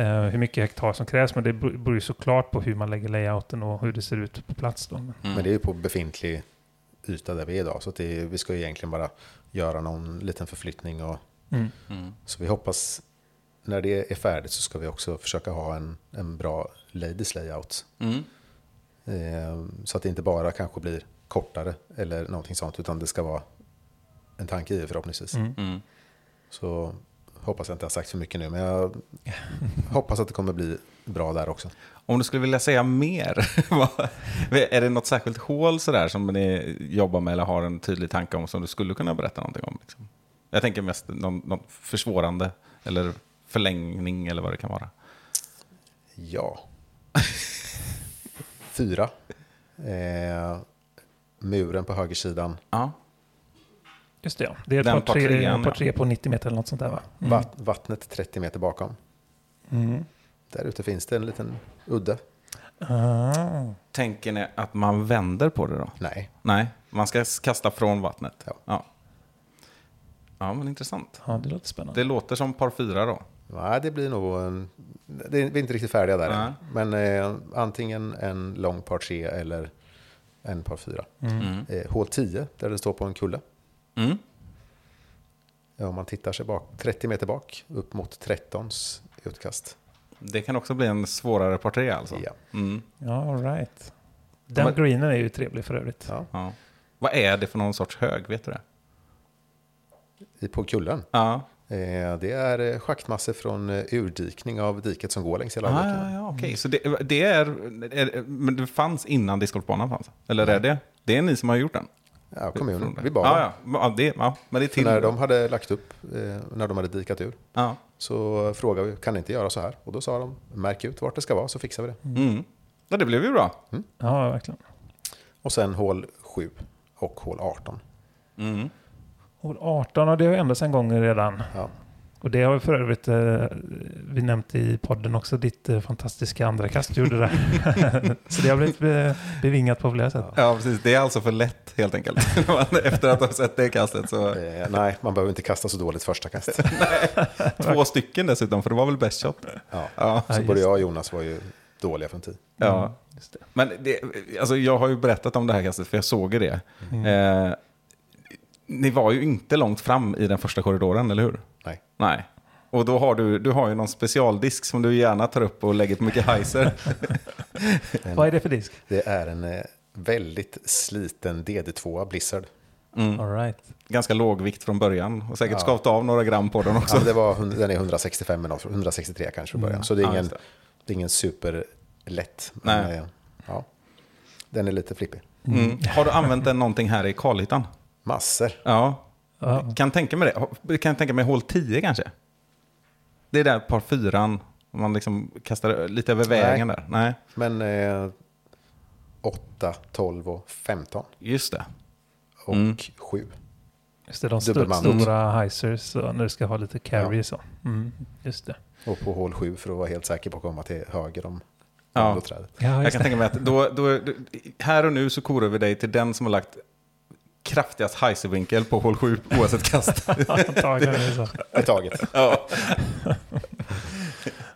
eh, hur mycket hektar som krävs. Men det beror ju såklart på hur man lägger layouten och hur det ser ut på plats. Då. Men, Mm. Men det är ju på befintlig yta där vi är idag. Så att det vi ska ju egentligen bara göra någon liten förflyttning. Och, mm. Mm. så vi hoppas när det är färdigt så ska vi också försöka ha en, en bra ladies layout. Mm. Eh, så att det inte bara kanske blir kortare eller någonting sånt. Utan det ska vara en tanke i det förhoppningsvis. Mm. Mm. Så hoppas jag inte har sagt för mycket nu. Men jag hoppas att det kommer bli bra där också. Om du skulle vilja säga mer, är det något särskilt hål sådär som ni jobbar med eller har en tydlig tanke om som du skulle kunna berätta någonting om? Liksom? Jag tänker mest någon, någon försvårande eller förlängning eller vad det kan vara. Ja. Fyra. Eh, muren på högersidan. Ja. Just det, ja. Det är ett par tre, portréan, par ja. tre på 90 meter eller något sånt där va? Mm. Vatt, vattnet 30 meter bakom. Mm. Där ute finns det en liten udde. Ah. Tänker ni att man vänder på det då? Nej, Nej, man ska kasta från vattnet. Ja. Ja, ja men intressant. Ja, det låter spännande. Det låter som par fyra då. Nej, det blir nog en... Det är, vi är inte riktigt färdiga där än. Men eh, antingen en lång par 3 eller en par 4. Mm. Eh, hål 10, där det står på en kulle. Mm. Ja, om man tittar sig bak, 30 meter bak, upp mot 13s utkast. Det kan också bli en svårare par tre alltså. Ja. Mm. Ja, all right. Den Men- greenen är ju trevlig för övrigt. Ja, Ja. Vad är det för någon sorts hög, vet du det? I- på kullen. Ja, Eh, det är eh, schaktmassor från eh, urdikning av diket som går längs hela ah, ja, ja okej. Så det, det är, är... Men det fanns innan discgolfbanan fanns? Eller är det? Det är ni som har gjort den? Ja, kommunen. Vi bad dem. ja. ja, det, ja, men det är För till. när de hade lagt upp, när de hade dikat ur, Ja. så frågade vi, kan ni inte göra så här? Och då sa de, märk ut vart det ska vara så fixar vi det. Mm. ja, det blev ju bra. Ja, verkligen. Och sen hål 7 och hål 18. Mm. Hål 18 har det har ju ändrats en gång redan. Ja. Och det har vi för övrigt eh, vi nämnt i podden också, ditt eh, fantastiska andra kast du gjorde där. Så det har blivit be, bevingat på flera sätt. Ja, precis. Det är alltså för lätt helt enkelt. Efter att ha sett det kastet så... Eh, nej, man behöver inte kasta så dåligt första kast. Två stycken dessutom, för det var väl best shot? Ja. Ja. Så både jag och Jonas var ju dåliga från tid. ja. Just det. Men det, alltså jag har ju berättat om det här kastet, för jag såg det. Eh, ni var ju inte långt fram i den första korridoren, eller hur? Nej. Nej. Och då har du, du har ju någon specialdisk som du gärna tar upp och lägger på mycket heiser. Vad är det för disk? Det är en eh, väldigt sliten DD2 Blizzard. Mm. All right. Ganska låg vikt från början och säkert Ja. skavt av några gram på den också. Ja, det var, den är 165 eller något, 163 kanske från början. Så det är Ja, ingen, just det. det är ingen superlätt. Nej. eh, ja, den är lite flippig. Mm. Har du använt den någonting här i Kalhyttan? Massor. Ja. Ja. Kan tänka mig det. Kan tänka mig hål 10 kanske? Det är där par fyran, om man liksom kastar lite över vägen där. Nej, Men eh, 8, 12 och 15. just det. Och Mm. 7. Just det, de stora heisers så när du ska ha lite carry så. Mm, just det. Och på hål 7 för att vara helt säker på att komma till höger om Ja. ja. trädet. Ja, Jag kan det. tänka mig att då, då, här och nu så korar vi dig till den som har lagt kraftigast heiservinkel på hål 7 oavsett kast. Antagligen så. Taget. ja.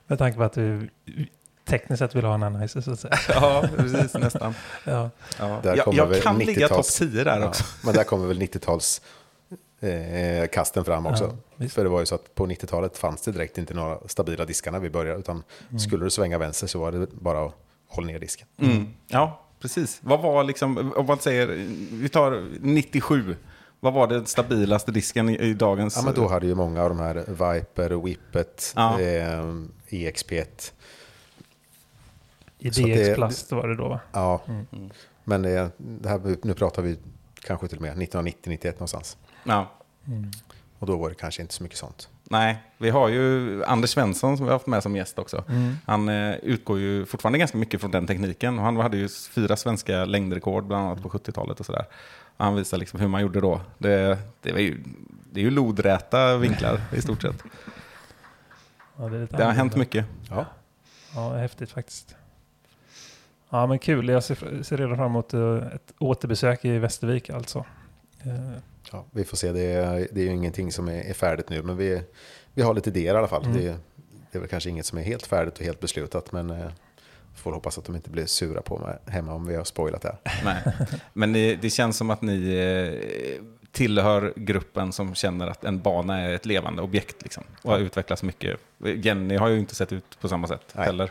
Med tanke på att du tekniskt sett vill ha en annan så att säga. ja, precis nästan. Ja. Ja. Där Jag, kommer jag väl kan ligga topp 90-tals 10 där Ja, också. men där kommer väl 90-tals eh, kasten fram också. Ja. För det var ju så att på 90-talet fanns det direkt inte några stabila diskar när vi började. Utan skulle du svänga vänster så var det bara att hålla ner disken. Mm. Ja, precis. Vad var liksom, om man säger, vi tar 97. Vad var den stabilaste disken i, i dagens? Ja, men då hade ju många av de här Viper, Whippet, Ja. eh, EXP1. I Så att DX det- Plast var det då va? Ja, Mm. men eh, det här, nu pratar vi kanske till och med 1990-91 någonstans. Ja. Och då var det kanske inte så mycket sånt. Nej, vi har ju Anders Svensson som vi har haft med som gäst också. Mm. Han eh, utgår ju fortfarande ganska mycket från den tekniken. Och han hade ju fyra svenska längdrekord, bland annat på 70-talet och sådär. Han visar liksom hur man gjorde då. Det, det, var ju, det är ju lodräta vinklar i stort sett. Ja, det, är lite Det har hänt mycket. Ja, Ja, häftigt faktiskt. Ja, men kul. Jag ser, ser redan fram emot eh, ett återbesök i Västervik alltså. Ja, vi får se. Det är, det är ju ingenting som är, är färdigt nu, men vi, vi har lite idéer i alla fall. Mm. Det, det är väl kanske inget som är helt färdigt och helt beslutat, men eh, får hoppas att de inte blir sura på mig hemma om vi har spoilat det. här. Nej. Men ni, det känns som att ni eh, tillhör gruppen som känner att en bana är ett levande objekt. Liksom, och har utvecklats mycket. Jenny har ju inte sett ut på samma sätt Nej. heller.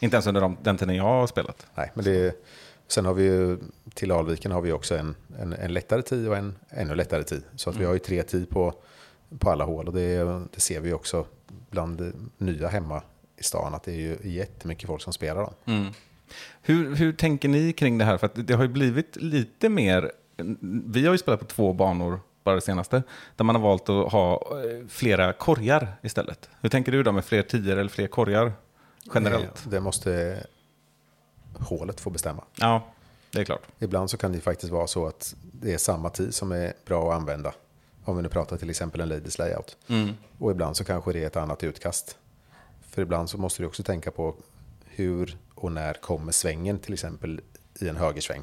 Inte ens under de, den tiden jag har spelat. Nej, men det, sen har vi ju, till Alviken har vi också en, en, en lättare tid och en ännu lättare tid. Så att vi har ju tre tid på, på alla hål och det, det ser vi också bland nya hemma i stan att det är ju jättemycket folk som spelar dem. Mm. Hur, hur tänker ni kring det här? För att det har ju blivit lite mer... Vi har ju spelat på två banor bara det senaste, där man har valt att ha eh, flera korgar istället. Hur tänker du då med fler tior eller fler korgar generellt? Det måste hålet få bestämma. Ja, Det är klart. Ibland så kan det faktiskt vara så att det är samma tid som är bra att använda. Om vi nu pratar till exempel en ladies layout. Mm. Och ibland så kanske det är ett annat utkast. För ibland så måste du också tänka på hur och när kommer svängen till exempel i en högersväng.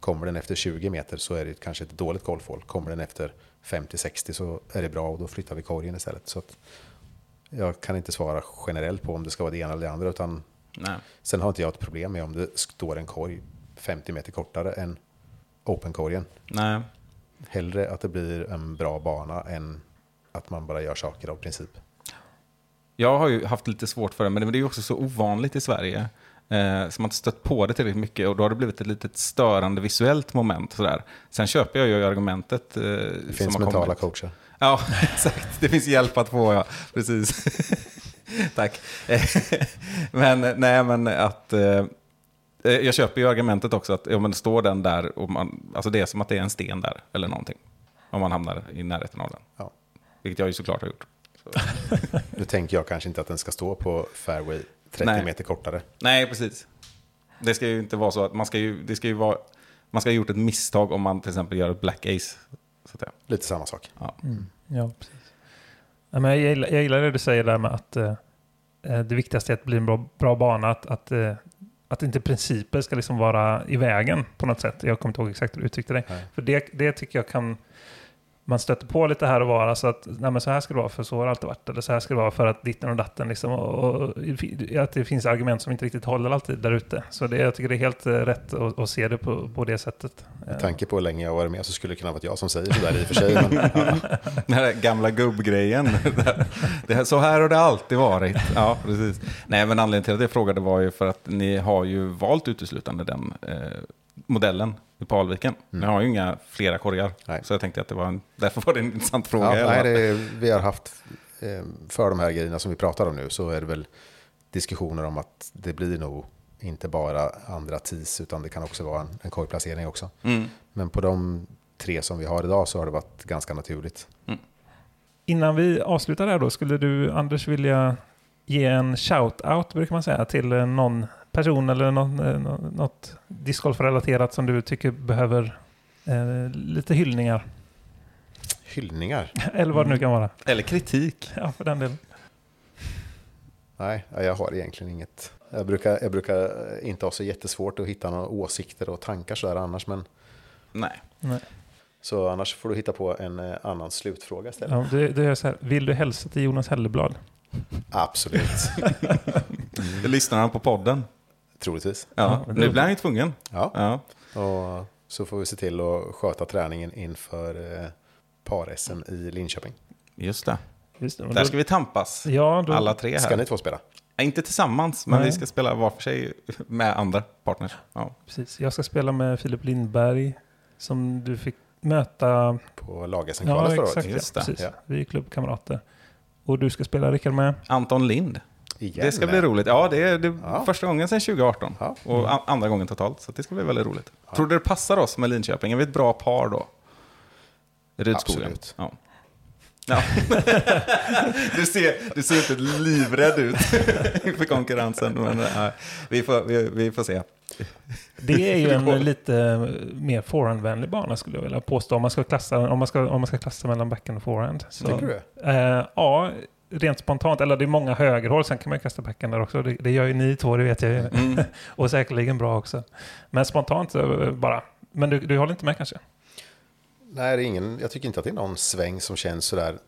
Kommer den efter 20 meter så är det kanske ett dåligt golfhål. Kommer den efter 50-60 så är det bra och då flyttar vi korgen istället. Så jag kan inte svara generellt på om det ska vara det ena eller det andra. Utan Nej. sen har inte jag ett problem med om det står en korg 50 meter kortare än open-korgen. Nej. Hellre att det blir en bra bana än att man bara gör saker av princip. Jag har ju haft lite svårt för det, men det är ju också så ovanligt i Sverige. Eh, så man har inte stött på det tillräckligt mycket och då har det blivit ett litet störande visuellt moment. Sådär. Sen köper jag ju argumentet. Eh, Det finns mentala coacher. Ja, exakt. Det finns hjälp att få, ja. Precis. Tack. men nej, men att... Eh, jag köper ju argumentet också att ja, men står den där och man, alltså det är som att det är en sten där eller någonting. Om man hamnar i närheten av den. Ja. Vilket jag ju såklart har gjort. Nu tänker jag kanske inte att den ska stå på fairway 30 Nej. meter kortare. Nej, precis. Det ska ju inte vara så att man ska ju, det ska ju vara, man ska ha gjort ett misstag om man till exempel gör ett black ace. Så att säga. Lite samma sak. Ja. Ja, precis. Ja, men jag, gillar, jag gillar det du säger där med att eh, eh, det viktigaste är att blir en bra, bra bana. Att, att, eh, att inte principer ska liksom vara i vägen på något sätt. Jag kommer inte ihåg exakt hur du uttryckte det. Nej. För det, det tycker jag kan... Man stöter på lite här och var. Alltså att nej men så här ska det vara för så har det alltid varit. Eller så här ska det vara för att ditten och datten. Liksom, och, och, att det finns argument som inte riktigt håller alltid där ute. Så det, jag tycker det är helt eh, rätt att, att se det på, på det sättet. Med tanke på hur länge jag har varit med så skulle det kunna vara jag som säger sådär i och för sig. Men, ja, Den här gamla gubbgrejen. det här, så här har det alltid varit. Ja, precis. Nej, men anledningen till att jag frågade var ju för att ni har ju valt uteslutande den eh, modellen i Palviken. Ni har ju inga flera korgar. Nej. Så jag tänkte att det var en, därför var det en intressant fråga. ja, nej, det, vi har haft, eh, för de här grejerna som vi pratar om nu så är det väl diskussioner om att det blir nog inte bara andra tis utan det kan också vara en, en korgplacering också. Mm. Men på de tre som vi har idag så har det varit ganska naturligt. Innan vi avslutar där då, skulle du Anders vilja ge en shout-out brukar man säga till eh, någon person eller någon, eh, nå- något discgolf-relaterat som du tycker behöver eh, lite hyllningar? Hyllningar? Eller vad det nu kan vara. Eller kritik. Ja, för den delen. Nej, jag har egentligen inget. Jag brukar, jag brukar inte ha så jättesvårt att hitta några åsikter och tankar sådär annars. Men, Nej. Nej. så annars får du hitta på en eh, annan slutfråga istället. Ja, det, det är så här, vill du hälsa till Jonas Helleblad? Absolut, Lyssnar han på podden? Troligtvis. Ja, nu blir han ju tvungen. Ja. Ja. Och så får vi se till att sköta träningen inför eh, par-SM i Linköping. Just det. Just det, Där då- ska vi tampas. Ja, då, Alla tre här. Ska ni två spela? Nej, Inte tillsammans, men Nej. vi ska spela var för sig med andra partners. Ja. precis. Jag ska spela med Filip Lindberg som du fick möta. På lag-SM-kvalet Ja, förra exakt. året? Ja, precis. Ja. Vi är klubbkamrater. Och du ska spela Rickard med? Anton Lind. Igen, Det ska bli roligt. Ja, det är, det är Ja. första gången sedan 2018. Ja. Och a- andra gången totalt. Så det ska bli väldigt roligt. Tror du det passar oss med Linköping? Är vi ett bra par då? Rydskogen. Absolut. Ja. Ja. du, ser, du ser inte livrädd ut inför konkurrensen. Men, äh, vi, får, vi, vi får se. Det är ju en lite mer forehandvänlig bana skulle jag vilja påstå. Om man ska klassa, om man ska, om man ska klassa mellan backhand och forehand. Så, Tycker du? Eh, ja, rent spontant. Eller det är många högerhåll. Sen kan man ju kasta backhand där också. Det, det gör ju ni två, det vet jag ju. Mm. och säkerligen bra också. Men spontant bara. Men du, du håller inte med kanske? Nej, det är ingen, jag tycker inte att det är någon sväng som känns sådär.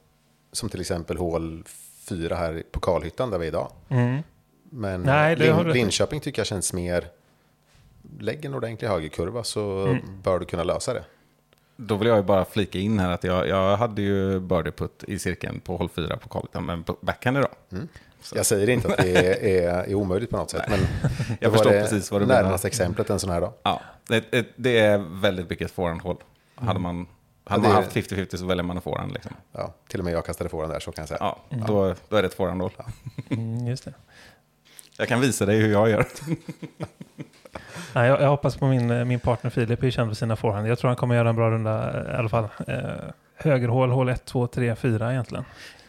Som till exempel hål 4 här på Karlhyttan där vi är idag. Mm. Men Nej, det Lin. Linköping tycker jag känns mer... Lägg en ordentlig högerkurva så Mm. bör du kunna lösa det. Då vill jag ju bara flika in här att jag, jag hade ju birdie putt i cirkeln på håll 4 på Carlton, men på backhand idag. Jag säger inte att det är, är, är omöjligt på något sätt. Men Jag förstår det precis vad du menar. närmaste exemplet en sån här dag. Ja, det, det, är väldigt mycket forehandhåll. Hade man, hade Ja, man haft 50-50 så väljer man en forehand. Liksom. Ja, till och med jag kastade den där så kan jag säga. Ja, då, då är det ett forehandhåll. Mm, just det. Jag kan visa dig hur jag gör. Nej, jag, jag hoppas på min, min partner Filip, är känd för sina forehand. Jag tror han kommer göra en bra runda eh, i alla fall. Eh, högerhål, hål 1, 2, 3, 4 egentligen.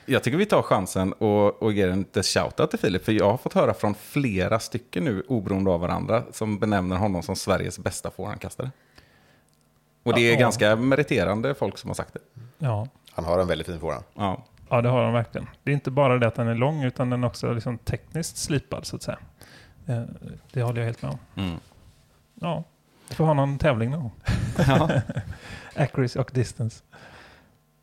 Jag tycker vi tar chansen och, och ger en liten shoutout till Filip. För jag har fått höra från flera stycken nu, oberoende av varandra, som benämner honom som Sveriges bästa forehandkastare. Och det är Ja. ganska meriterande folk som har sagt det. Ja. Han har en väldigt fin forehand. Ja. ja, det har de verkligen. Det är inte bara det att den är lång, utan den är också liksom tekniskt slipad, så att säga. Eh, Det håller jag helt med om. Mm. Ja, vi får ha någon tävling någon ja. Accuracy och distance.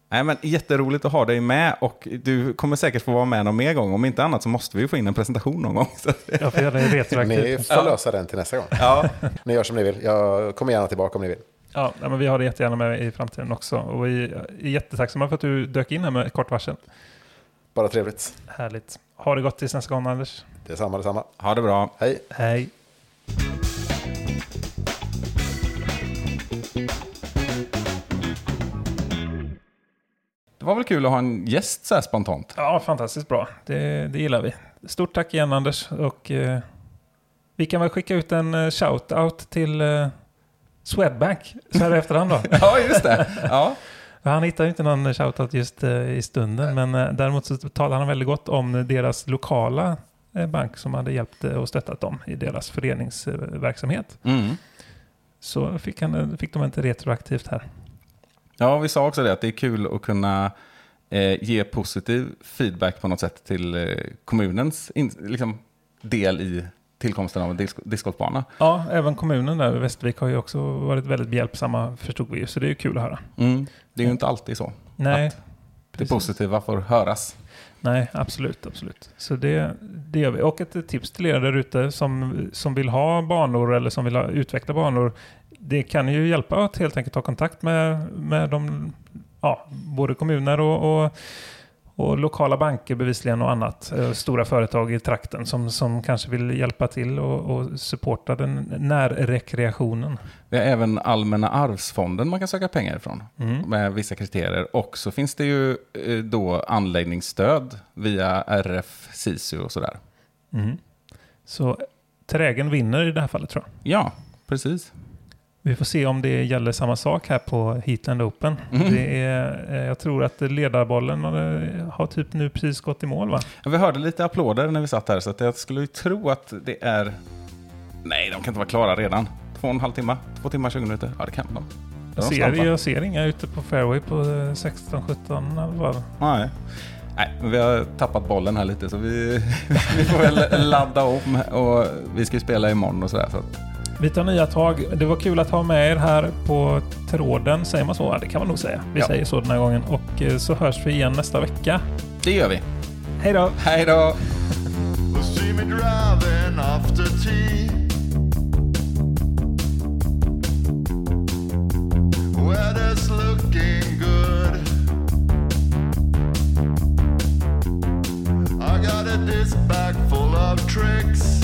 Nej, men jätteroligt att ha dig med och du kommer säkert få vara med någon mer gång. Om inte annat så måste vi få in en presentation någon gång. Så. Jag får göra det Ni retroaktivt. får lösa den till nästa gång. Ja. Ni gör som ni vill. Jag kommer gärna tillbaka om ni vill. Ja, men vi har det jättegärna med i framtiden också. Och vi är jättetacksamma för att du dök in här med kort varsel. Bara trevligt. Härligt. Ha det gott tills nästa gång, Anders. Detsamma, detsamma. Ha det bra. Hej. Hej. Det var väl kul att ha en gäst så här spontant. Ja, fantastiskt bra. Det, det gillar vi. Stort tack igen, Anders. Och eh, vi kan väl skicka ut en eh, shout-out till eh, Swedbank så här i efterhand då. Ja, just det. Ja. Han hittar ju inte någon shoutout just eh, i stunden, men eh, däremot så talar han väldigt gott om deras lokala bank som hade hjälpt eh, och stöttat dem i deras föreningsverksamhet. Mm. Så fick, han, eh, fick de inte retroaktivt här. ja, vi sa också det att det är kul att kunna eh, ge positiv feedback på något sätt till eh, kommunens in, liksom, del i tillkomsten av en disk- discgolfbana. Ja, även kommunen där, Västervik, har ju också varit väldigt behjälpsamma, förstod vi ju. Så det är ju kul att höra. Mm. Det är ju inte alltid så. Nej, Att Det precis. positiva får höras. Nej, absolut, absolut. Så det, det gör vi. Och ett tips till er där ute som, som vill ha banor eller som vill ha, utveckla banor. Det kan ju hjälpa att helt enkelt ta kontakt med, med de, ja, både kommuner och, och, och lokala banker bevisligen och annat. Eh, Stora företag i trakten som, som kanske vill hjälpa till och, och supporta den närrekreationen. Vi har även Allmänna arvsfonden man kan söka pengar ifrån. Mm. med vissa kriterier. Och så finns det ju eh, då anläggningsstöd via RF, SISU och sådär. Mm. Så trägen vinner i det här fallet tror jag. Ja, precis. Vi får se om det gäller samma sak här på Heatland Open. Mm. Det är, eh, jag tror att ledarbollen eh, har typ nu precis gått i mål va? Ja, Vi hörde lite applåder när vi satt här så jag skulle ju tro att det är... Nej, de kan inte vara klara redan. Två och en halv timme, två timmar, 20 minuter. Ja, det kan de. De ser, snabba. jag ser inga ute på fairway på eh, 16-17 i alla fall. Nej. Nej, men vi har tappat bollen här lite så vi, vi får väl ladda om. Och vi ska ju spela imorgon och sådär. Så att, Vi tar nya tag. Det var kul att ha med er här på tråden. Säger man så? Ja, det kan man nog säga. Vi Ja. säger så den här gången. Och eh, så hörs vi igen nästa vecka. det gör vi. Hej då! Hej då! Weather's looking good. I got a disc bag full of tricks.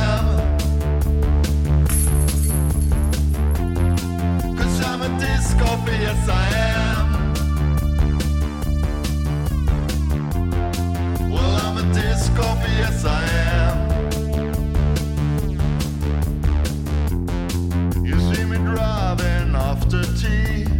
yes I am. Well, I'm a yes I am. You see me driving after tea.